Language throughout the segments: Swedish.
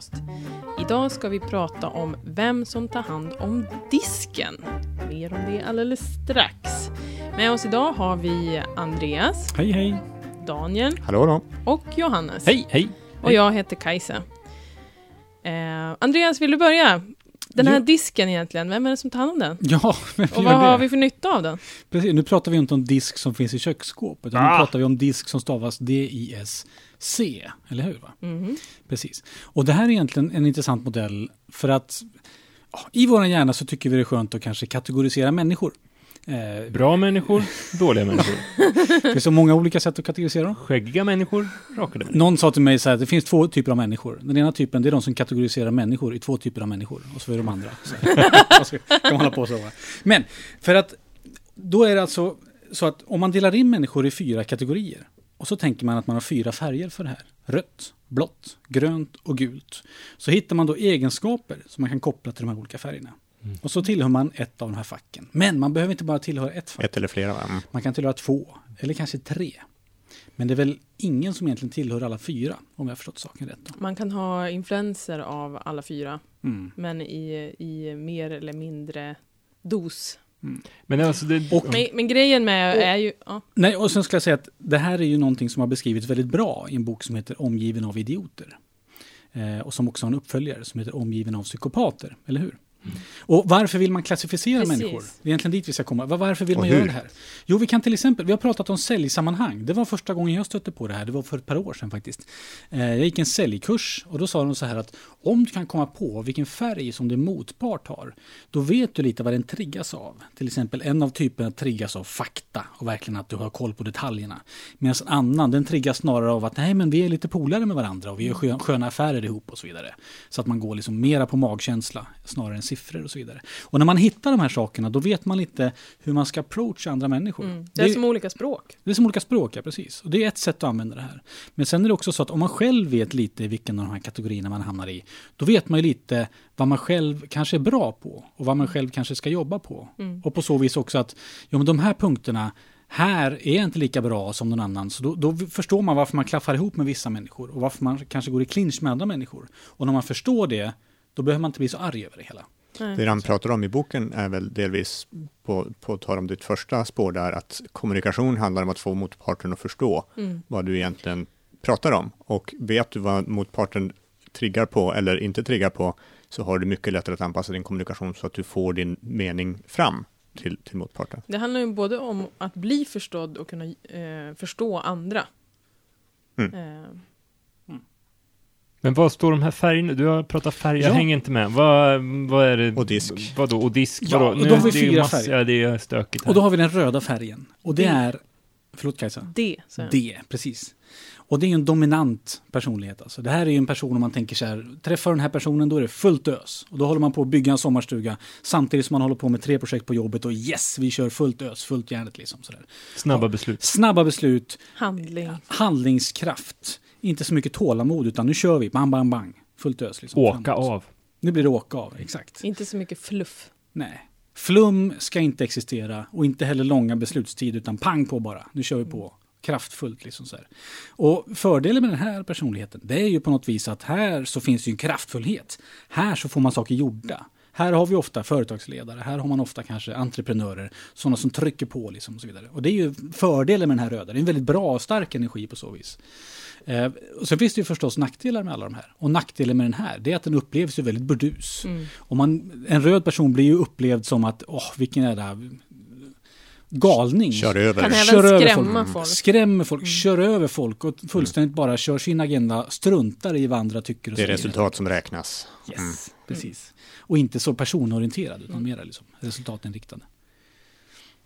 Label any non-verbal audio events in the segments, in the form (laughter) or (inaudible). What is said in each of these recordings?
podcast. Idag ska vi prata om vem som tar hand om disken. Mer om det alldeles strax. Med oss idag har vi Andreas, Hej, hej. Daniel Hallå då. och Johannes. Hej, hej. Och jag heter Kajsa. Eh, Andreas, vill du börja? Den här Ja. disken egentligen, vem är det som tar hand om den? Ja, men Och vad har vi för nytta av den? Precis, nu pratar vi inte om disk som finns i köksskåp, utan nu Ah. pratar vi om disk som stavas D-I-S-C, eller hur? Va? Mhm. Precis. Och det här är egentligen en intressant modell för att ja, i vår hjärna så tycker vi det är skönt att kanske kategorisera människor. Eh, Bra människor, dåliga (laughs) människor. det finns så många olika sätt att kategorisera dem. Skäggiga människor, rakade människor. Någon sa till mig så här, det finns två typer av människor. Den ena typen, det är de som kategoriserar människor i två typer av människor. Och så är de andra. Så (laughs) kan man hålla på så. Va? Men, för att då är det alltså så att om man delar in människor i fyra kategorier. Och så tänker man att man har fyra färger för det här. Rött, blått, grönt och gult. Så hittar man då egenskaper som man kan koppla till de här olika färgerna. Och så tillhör man ett av de här facken. Men man behöver inte bara tillhöra ett fack. Ett eller flera va? Mm. Man kan tillhöra två, eller kanske tre. Men det är väl ingen som egentligen tillhör alla fyra, om jag har förstått saken rätt. Då. Man kan ha influenser av alla fyra, Mm. men i, i mer eller mindre dos. Men alltså, det, Och- Men, men grejen med är ju... Ja, Nej, och sen ska jag säga att det här är ju någonting som har beskrivits väldigt bra i en bok som heter Omgiven av idioter. Eh, och som också har en uppföljare som heter Omgiven av psykopater, eller hur? Och varför vill man klassificera Precis. människor? Det är egentligen dit vi ska komma. Va- Varför vill Och man hur? göra det här? Jo, vi kan till exempel, vi har pratat om säljsammanhang. Det var första gången jag stötte på det här, det var för ett par år sedan faktiskt. Eh, jag gick en säljkurs och då sa de så här att om du kan komma på vilken färg som din motpart har, då vet du lite vad den triggas av. Till exempel en av typerna triggas av fakta och verkligen att du har koll på detaljerna. Medan en annan, den triggas snarare av att nej men vi är lite polare med varandra och vi gör skö- sköna affärer ihop och så vidare. Så att man går liksom mera på magkänsla snarare än siffror och så vidare. Och när man hittar de här sakerna då vet man lite hur man ska approacha andra människor. mm. Det är som olika språk. Det är som olika språk, ja precis. Och det är ett sätt att använda det här. Men sen är det också så att om man själv vet lite vilken av de här kategorierna man hamnar i, då vet man ju lite vad man själv kanske är bra på och vad man själv kanske ska jobba på. Mm. Och på så vis också att, ja men de här punkterna, här är jag inte lika bra som någon annan. Så då, då förstår man varför man klaffar ihop med vissa människor och varför man kanske går i clinch med andra människor. Och när man förstår det, då behöver man inte bli så arg över det hela. Nej. Det han pratar om i boken är väl delvis på, på tal om ditt första spår där, att kommunikation handlar om att få motparten att förstå Mm. vad du egentligen pratar om. Och vet du vad motparten triggar på eller inte triggar på, så har du mycket lättare att anpassa din kommunikation så att du får din mening fram till, till motparten. Det handlar ju både om att bli förstådd och kunna eh, förstå andra. Mm. Eh, men vad står de här färgerna? Du har pratat färger, jag Ja. hänger inte med. Vad, vad är det? Och disk. Vadå, och disk? Ja, vadå? och då har vi fyra färger. Ja, det är stökigt här. Och då har vi den röda färgen. Och det Det- är, förlåt Kajsa? det, så. Det, precis. Och det är ju en dominant personlighet. Alltså. Det här är ju en person om man tänker så här, träffar den här personen då är det fullt ös. Och då håller man på att bygga en sommarstuga samtidigt som man håller på med tre projekt på jobbet och yes, vi kör fullt ös, fullt järnet liksom. Sådär. Snabba beslut. Snabba beslut, Handling. handlingskraft, inte så mycket tålamod utan nu kör vi, bang, bang, bang. Fullt ös. Liksom, Åka framåt. av. Nu blir det åka av, exakt. Inte så mycket fluff. Nej. Flum ska inte existera och inte heller långa beslutstid utan pang på bara. Nu kör vi på. Kraftfullt liksom så här. Och fördelen med den här personligheten det är ju på något vis att här så finns det ju en kraftfullhet. Här så får man saker gjorda. Här har vi ofta företagsledare, här har man ofta kanske entreprenörer, sådana som trycker på liksom och så vidare. Och det är ju fördelen med den här röda, det är en väldigt bra och stark energi på så vis. Eh, och sen finns det ju förstås nackdelar med alla de här. Och nackdelen med den här, det är att den upplevs ju väldigt burdus. Mm. Och man, en röd person blir ju upplevd som att, åh, vilken jävla galning. Kör över. Kan även Kör över skrämma folk. folk. Skrämmer folk, kör över folk och fullständigt bara kör sin agenda, struntar i vad andra tycker. Och Det är resultat som räknas. Yes, Mm. precis. Och inte så personorienterad, utan mer liksom resultatinriktad.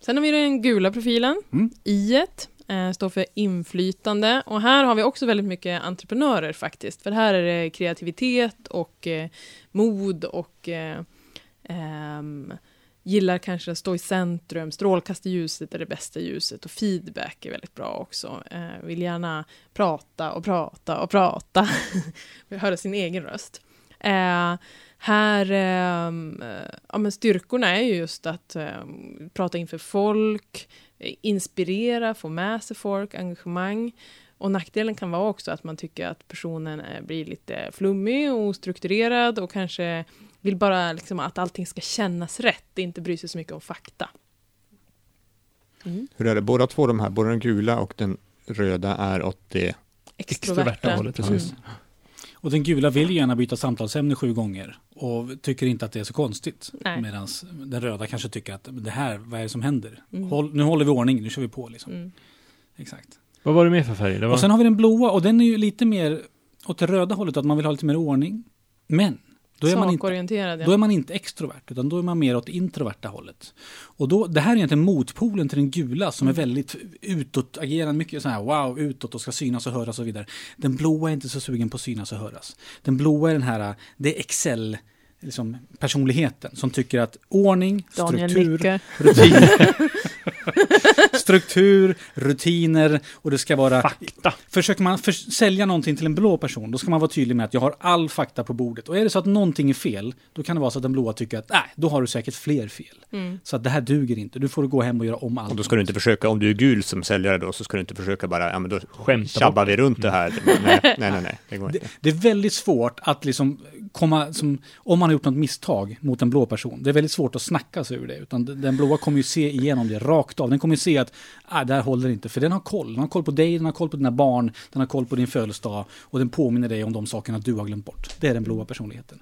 Sen har vi den gula profilen. Mm. I eh, står för inflytande. Och här har vi också väldigt mycket entreprenörer faktiskt. För här är det kreativitet och eh, mod och eh, ehm, gillar kanske att stå i centrum. Strålkastarljuset är det bästa ljuset och feedback är väldigt bra också. Eh, vill gärna prata och prata och prata. (laughs) höra sin egen röst. Eh, här, eh, ja men styrkorna är ju just att eh, prata inför folk, inspirera, få med sig folk, engagemang. och nackdelen kan vara också att man tycker att personen eh, blir lite flummig och ostrukturerad och kanske vill bara liksom att allting ska kännas rätt, inte bry sig så mycket om fakta. Mm. Hur är det, båda två de här, både den gula och den röda är åt det Extroverta hållet, precis. Mm. Och den gula vill ju gärna byta samtalsämne sju gånger och tycker inte att det är så konstigt. Nej. Medan den röda kanske tycker att det här, vad är det som händer? Mm. Håll, nu håller vi ordning, nu kör vi på liksom. Mm. Exakt. Vad var det mer för? Det var... Och sen har vi den blåa och den är ju lite mer åt det röda hållet, att man vill ha lite mer ordning. Men då är, man inte, ja. då är man inte extrovert, utan då är man mer åt det introverta hållet. Och då, det här är egentligen motpolen till den gula som är väldigt utåtagerande, mycket så här wow, utåt och ska synas och höras och så vidare. Den blåa är inte så sugen på att synas och höras. Den blåa är den här, det är Excel, liksom personligheten som tycker att ordning, Daniel struktur, rutiner, (laughs) (laughs) (laughs) struktur, rutiner och det ska vara Fakta. Försöker man för, sälja någonting till en blå person, då ska man vara tydlig med att jag har all fakta på bordet. Och är det så att någonting är fel, då kan det vara så att den blåa tycker att nej, då har du säkert fler fel. Mm. Så att det här duger inte, du får gå hem och göra om allt. Och då ska du inte försöka, om du är gul som säljare då, så ska du inte försöka bara, ja men då Skämta tjabbar vi runt det här. Nej, nej, nej, nej, det går Det, inte. det är väldigt svårt att liksom komma, som, om man har gjort något misstag mot en blå person, det är väldigt svårt att snacka sig ur det. Utan den blåa kommer ju se igenom det rakt av. Den kommer ju se att ah, det här håller inte, för den har koll. Den har koll på dig, den har koll på dina barn, den har koll på din födelsedag och den påminner dig om de sakerna du har glömt bort. Det är den blåa personligheten.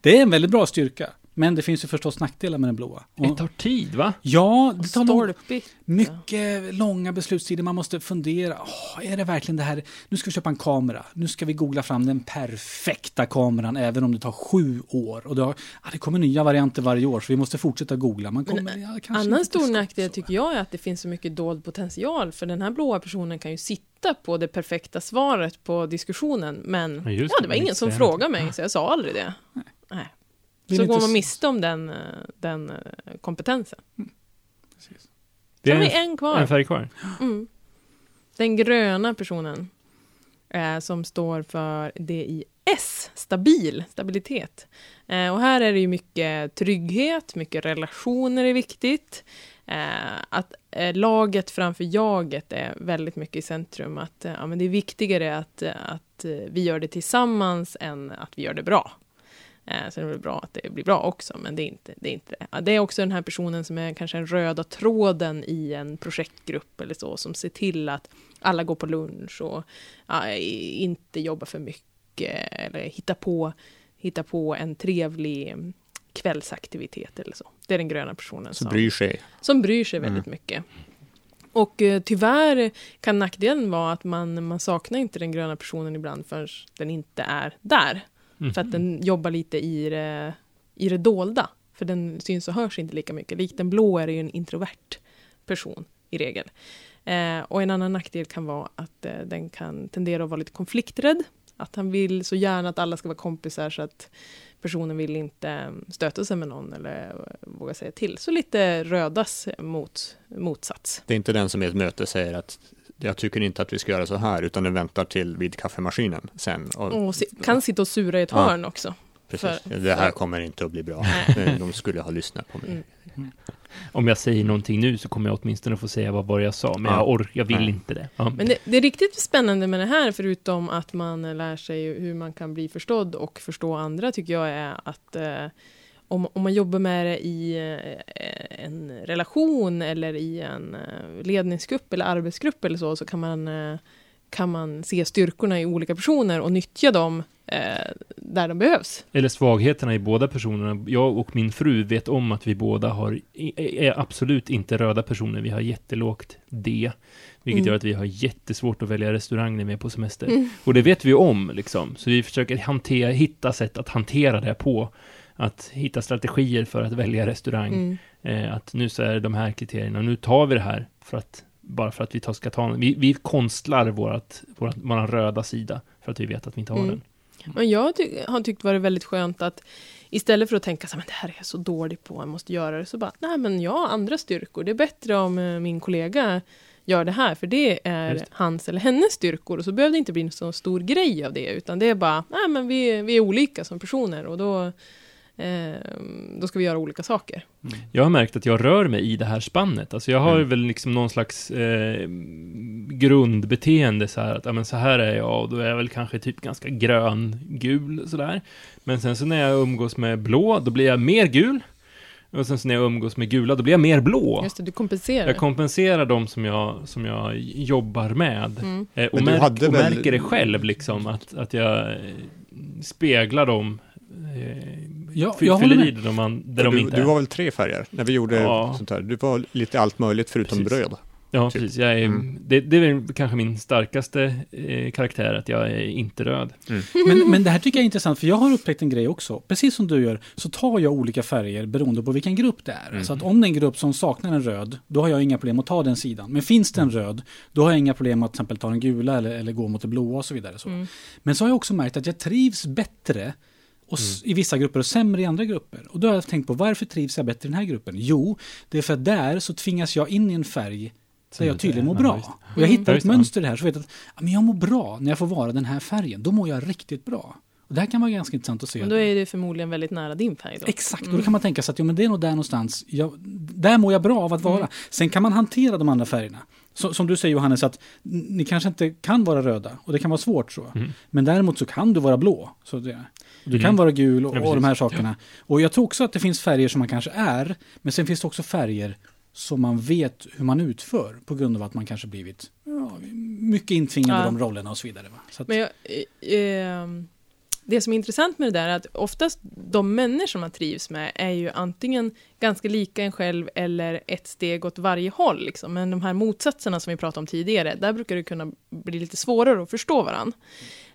Det är en väldigt bra styrka, men det finns ju förstås nackdelar med den blåa. Det Och, tar tid, va? ja, det tar nog Stolpigt. mycket långa beslutstider. Man måste fundera. Åh, är det verkligen det här? Nu ska vi köpa en kamera. Nu ska vi googla fram den perfekta kameran, även om det tar sju år. Och det, har, ja, det kommer nya varianter varje år, så vi måste fortsätta googla. Man Men kommer, ja, kanske Annan stor nackdel tycker jag är att det finns så mycket dold potential, för den här blåa personen kan ju sitta på det perfekta svaret på diskussionen, men Ja, ja, det, det var men ingen som frågade mig, så jag sa aldrig det. Nej. Vill Så går man miste om den, eh, den eh, kompetensen. Det Så har är vi en, en kvar. en färg kvar. Mm. Den gröna personen eh, som står för DIS, stabil, stabilitet. Eh, och här är det ju mycket trygghet, mycket relationer är viktigt. Eh, att eh, laget framför jaget är väldigt mycket i centrum. Att eh, ja, men det är viktigare att, att eh, vi gör det tillsammans än att vi gör det bra. Eh, är det väl bra att det blir bra också, men det är inte det. Är inte det. Det är också den här personen som är kanske den röda tråden i en projektgrupp eller så, som ser till att alla går på lunch och ja, inte jobbar för mycket eller hitta på, hitta på en trevlig mm, kvällsaktivitet eller så. Det är den gröna personen Så som, bryr sig. som bryr sig väldigt mycket. Och eh, tyvärr kan nackdelen vara att man, man saknar inte den gröna personen ibland förrän den inte är där. Mm. För att den jobbar lite i det, i det dolda. För den syns och hörs inte lika mycket. Likt den blå är det ju en introvert person i regel. Eh, och en annan nackdel kan vara att eh, den kan tendera att vara lite konflikträdd. Att han vill så gärna att alla ska vara kompisar så att personen vill inte eh, stöta sig med någon eller eh, våga säga till. Så lite rödas mot, motsats. Det är inte den som i ett möte säger att jag tycker inte att vi ska göra så här, utan den väntar till vid kaffemaskinen sen. Och, Och si- kan sitta och sura i ett Ja. hörn också. precis, för- det här för- kommer inte att bli bra. (laughs) De skulle ha lyssnat på mig. Mm. Om jag säger någonting nu så kommer jag åtminstone få säga vad var jag sa, men Ja. jag, ork, jag vill Nej. inte det. Ja. Men det, det är riktigt spännande med det här, förutom att man lär sig hur man kan bli förstådd och förstå andra, tycker jag är att eh, om, om man jobbar med det i eh, en relation eller i en eh, ledningsgrupp eller arbetsgrupp eller så, så kan man, eh, kan man se styrkorna i olika personer och nyttja dem där de behövs. Eller svagheterna i båda personerna. Jag och min fru vet om att vi båda har, är absolut inte röda personer. Vi har jättelågt D. Vilket Mm. gör att vi har jättesvårt att välja restaurang när vi är på semester. Mm. Och det vet vi om, liksom. Så vi försöker hantera, hitta sätt att hantera det på. Att hitta strategier för att välja restaurang. Mm. Eh, att nu så är det de här kriterierna, nu tar vi det här för att, bara för att vi tar, ska ta vi, vi konstlar vårat, vårat, våran röda sida för att vi vet att vi inte har Mm. den. Men jag ty har tyckt det varit väldigt skönt att istället för att tänka så här, men det här är jag så dålig på, jag måste göra det, så bara, nej men jag har andra styrkor, det är bättre om eh, min kollega gör det här, för det är det. hans eller hennes styrkor, och så behöver det inte bli en så stor grej av det, utan det är bara, nej men vi, vi är olika som personer, och då då ska vi göra olika saker. Jag har märkt att jag rör mig i det här spannet. Alltså jag har Mm. väl liksom någon slags eh, grundbeteende så här att, ja men så här är jag och då är jag väl kanske typ ganska grön, gul sådär. Men sen så när jag umgås med blå, då blir jag mer gul. Och sen så när jag umgås med gula, då blir jag mer blå. Just det, du kompenserar. Jag kompenserar de som jag, som jag jobbar med. mm. Eh, och, Men du märk, hade och väl- märker det själv liksom, att, att jag eh, speglar dem. Eh, Ja, jag håller fyller med. i där de, där de du, inte du var väl tre färger när vi gjorde Ja. sånt här. Du var lite allt möjligt förutom Precis. bröd. Ja, typ. precis. Jag är, Mm. det, det är väl kanske min starkaste eh, karaktär, att jag är inte röd. Men, men det här tycker jag är intressant, för jag har upptäckt en grej också. Precis som du gör, så tar jag olika färger beroende på vilken grupp det är. Mm. Så att om det är en grupp som saknar en röd, då har jag inga problem att ta den sidan. Men finns det en röd, då har jag inga problem att till exempel ta den gula eller, eller gå mot det blåa och så vidare. Så. Mm. Men så har jag också märkt att jag trivs bättre och s- i vissa grupper och sämre i andra grupper. Och då har jag tänkt på varför trivs jag bättre i den här gruppen? Jo, det är för att där så tvingas jag in i en färg där jag tydligen mår bra. Och jag Mm. hittar ett mönster i det här så vet jag att ja, men jag mår bra när jag får vara den här färgen. Då mår jag riktigt bra. Och det här kan vara ganska intressant att se. Men då är det förmodligen väldigt nära din färg då. Exakt, och Mm. då kan man tänka sig att jo, men det är nog där någonstans, jag, där mår jag bra av att vara. Mm. Sen kan man hantera de andra färgerna. Så, som du säger Johannes, att ni kanske inte kan vara röda och det kan vara svårt så. Mm. Men däremot så kan du vara blå. Så det, du Mm. kan vara gul och, Ja, och de här sakerna. Och jag tror också att det finns färger som man kanske är, men sen finns det också färger som man vet hur man utför på grund av att man kanske blivit ja, mycket intvingad i Ja. de rollerna och så vidare. Så att, Men jag, eh, ehm, det som är intressant med det där är att oftast de människor man trivs med är ju antingen ganska lika en själv eller ett steg åt varje håll. Liksom. Men de här motsatserna som vi pratade om tidigare, där brukar det kunna bli lite svårare att förstå varandra.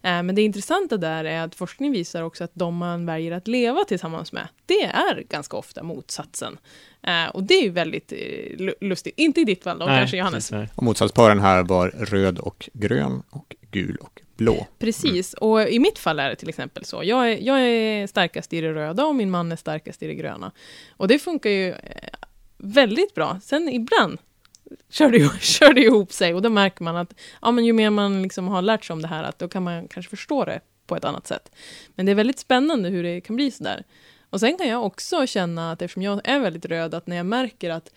Eh, men det intressanta där är att forskning visar också att de man väljer att leva tillsammans med, det är ganska ofta motsatsen. Eh, Och det är ju väldigt eh, lu- lustigt. Inte i ditt fall då, kanske Johannes. nej. Och motsatsparen här var röd och grön och gul och blå. Precis, och i mitt fall är det till exempel så. Jag är, jag är starkast i det röda och min man är starkast i det gröna. Och det funkar ju eh, väldigt bra. Sen ibland kör det, (laughs) kör det ihop sig och då märker man att ja, men ju mer man liksom har lärt sig om det här, att då kan man kanske förstå det på ett annat sätt. Men det är väldigt spännande hur det kan bli sådär. Och sen kan jag också känna att eftersom jag är väldigt röd, att när jag märker att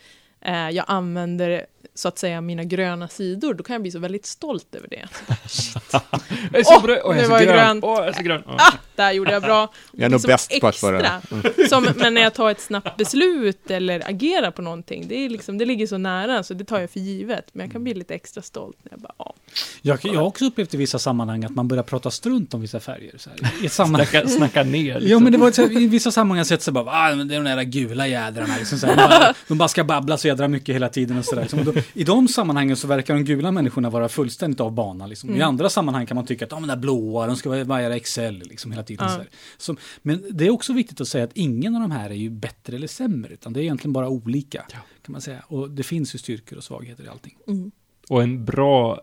jag använder så att säga mina gröna sidor, då kan jag bli så väldigt stolt över det. Så bara, (laughs) Jag är så Åh, brö- åh, jag är nu så grön. grön. Åh, jag är så grön. Ja. ah, där gjorde jag bra. (laughs) Jag är nog Liksom bäst på att vara... extra. Som, men när jag tar ett snabbt beslut eller agerar på någonting, det, är liksom, det ligger så nära, så det tar jag för givet. Men jag kan bli lite extra stolt när jag bara, ja. jag, jag har också upplevt i vissa sammanhang att man börjar prata strunt om vissa färger. Så här, I ett sammanhang. Snacka, snacka ner liksom. Ja men det var så här, i vissa sammanhang har jag sett så bara, ah, men det är de där gula jädrarna. Liksom, så här, (laughs) de, bara, de bara ska babbla så jädra mycket hela tiden och sådär. Liksom. I de sammanhangen så verkar de gula människorna vara fullständigt av bana. Liksom. I Mm. andra sammanhang kan man tycka att ah, men de där blåa, de ska vara Excel liksom, hela tiden. Ja. Så men det är också viktigt att säga att ingen av de här är ju bättre eller sämre, utan det är egentligen bara olika. Ja. Kan man säga. Och det finns ju styrkor och svagheter i allting. Och en bra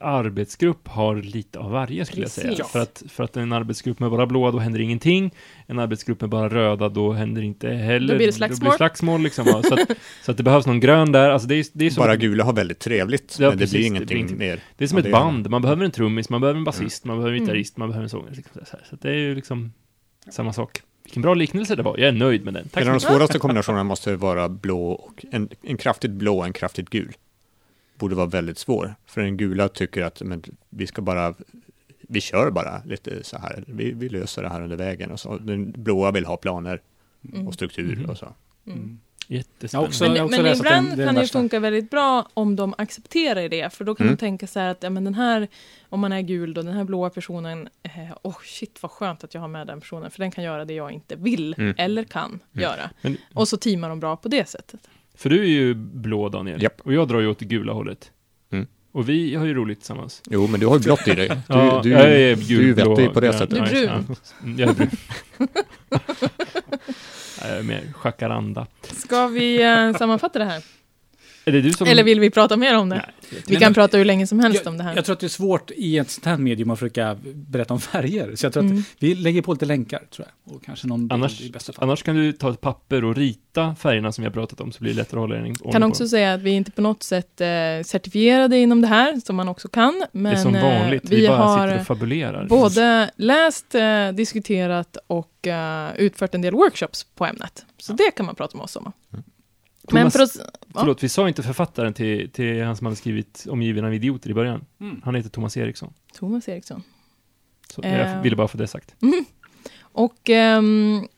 arbetsgrupp har lite av varje skulle jag säga. Precis. För att, för att en arbetsgrupp med bara blåa, då händer ingenting. En arbetsgrupp med bara röda, då händer inte heller. Då blir det Då slagsmål. blir det slagsmål liksom. ja. så, att, (laughs) så att det behövs någon grön där. Alltså det är, det är som, Bara gula har väldigt trevligt, Ja, men det precis, blir det ingenting blir ingenting. mer. det är som Ja, ett det band. Man behöver en trummis, man behöver en basist, man behöver en Mm. gitarrist, man behöver en sångare. Liksom så, här. så att det är ju liksom samma sak. Vilken bra liknelse det var. Jag är nöjd med den. Tack En av de svåraste kombinationerna måste vara blå och en, en kraftigt blå och en kraftigt gul. Borde vara väldigt svår. För den gula tycker att men, vi ska bara, vi kör bara lite så här. Vi, vi löser det här under vägen. Och så. Den blåa vill ha planer Mm. och struktur Mhm. och så. Mm. Jättespännande. också- Men, men ibland det kan det ju funka väldigt bra om de accepterar det, för då kan Mm. man tänka så här att ja, men den här, om man är gul då, den här blåa personen, eh, åh shit vad skönt att jag har med den personen, för den kan göra det jag inte vill Mm. eller kan göra. Men- Och så teamar de bra på det sättet. För du är ju blå, Daniel. Japp. Och jag drar ju åt det gula hållet. Mm. Och vi har ju roligt tillsammans. Jo, men du har ju blått i dig. Du, Ja, du, jag är du är vettig på det grön. sättet. Du är brun. Ja, mm, jag är brun. (laughs) jag är mer jacaranda. Ska vi eh, sammanfatta det här? Är det du som... Eller vill vi prata mer om det? Nej. Vi kan prata hur länge som helst jag, om det här. Jag tror att det är svårt i ett sånt här medium att försöka berätta om (laughs) färger. Så jag tror Mm. att vi lägger på lite länkar, tror jag. Och kanske någon Annars, bild i bästa fall. annars kan du ta ett papper och rita färgerna som vi har pratat om, så blir det lättare att hålla ordning kan på också dem. säga att vi är inte på något sätt eh, certifierade inom det här, som man också kan. Men Det är som eh, vanligt, vi, vi bara har sitter och fabulerar. både läst, eh, diskuterat och eh, utfört en del workshops på ämnet. Så det kan man prata med oss om. Men Thomas, för oss, ja, Förlåt, vi sa inte författaren till, till han som hade skrivit Omgiven av idioter i början. Mm. Han heter Thomas Eriksson. Thomas Eriksson. Så Eh. jag ville bara få det sagt. Och ehm,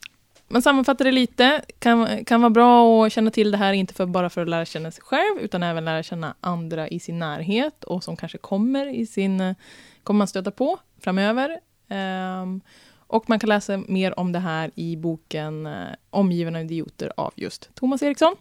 man sammanfattar det lite, kan, kan vara bra att känna till det här, inte för, bara för att lära känna sig själv, utan även lära känna andra i sin närhet och som kanske kommer i sin, kommer man stöta på framöver. Ehm, och man kan läsa mer om det här i boken eh, Omgiven av idioter av just Thomas Eriksson.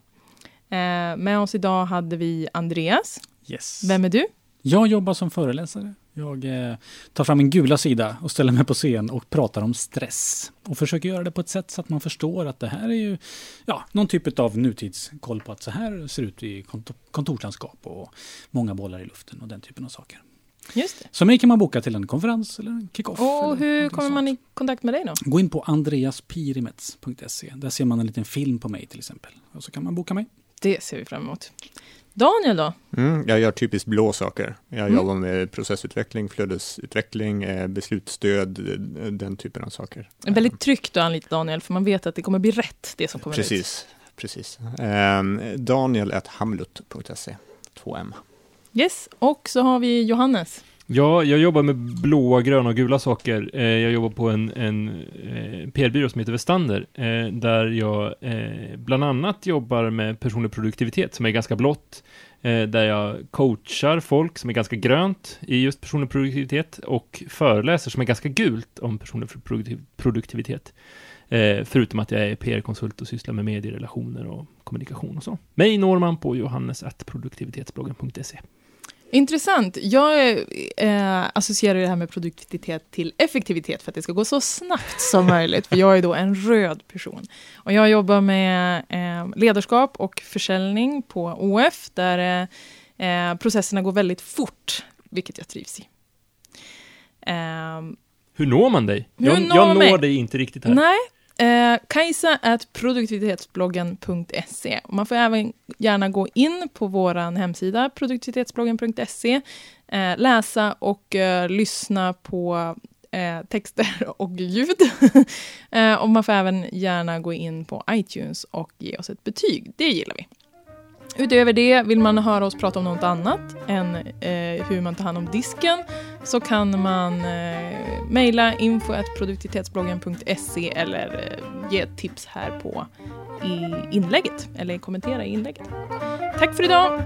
Eh, med oss idag hade vi Andreas. Yes. Vem är du? Jag jobbar som föreläsare. Jag eh, tar fram en gula sida och ställer mig på scen och pratar om stress. Och försöker göra det på ett sätt så att man förstår att det här är ju ja, någon typ av nutidskoll på att så här ser ut i kontor, kontorslandskap och många bollar i luften och den typen av saker. Just det. Så mig kan man boka till en konferens eller en kick-off. Och hur kommer man sånt. i kontakt med dig då? Gå in på andreaspirimets.se. Där ser man en liten film på mig till exempel. Och så kan man boka mig. Det ser vi fram emot. Daniel då? Mm, jag gör typiskt blå saker. Jag Mm. jobbar med processutveckling, flödesutveckling, eh, beslutsstöd, eh, den typen av saker. Väldigt tryggt att anlita Daniel, för man vet att det kommer bli rätt, det som kommer ut. Precis, precis. Um, Daniel.hamlut.se, 2M. Yes, och så har vi Johannes. Ja, jag jobbar med blåa, gröna och gula saker. Eh, jag jobbar på en, en eh, PR-byrå som heter Vestander, eh, där jag eh, bland annat jobbar med personlig produktivitet, som är ganska blått, eh, där jag coachar folk som är ganska grönt i just personlig produktivitet och föreläser som är ganska gult om personlig produktiv- produktivitet. Eh, förutom att jag är PR-konsult och sysslar med medierelationer och kommunikation och så. Mig når man på johannes.produktivitetsbloggen.se. Intressant. Jag eh, associerar det här med produktivitet till effektivitet för att det ska gå så snabbt som (laughs) möjligt. För jag är då en röd person. Och jag jobbar med eh, ledarskap och försäljning på OF där eh, eh, processerna går väldigt fort, vilket jag trivs i. Ehm, Hur når man dig? Hur Jag, når jag når dig inte riktigt här. Nej, eh, Kajsa at produktivitetsbloggen.se. Man får även gärna gå in på vår hemsida produktivitetsbloggen.se, eh, läsa och eh, lyssna på eh, texter (laughs) och ljud. (laughs) eh, och man får även gärna gå in på iTunes och ge oss ett betyg. Det gillar vi. Utöver det, vill man höra oss prata om något annat än eh, hur man tar hand om disken så kan man eh, mejla info.produktivitetsbloggen.se eller eh, ge tips här på i inlägget eller kommentera i inlägget. Tack för idag!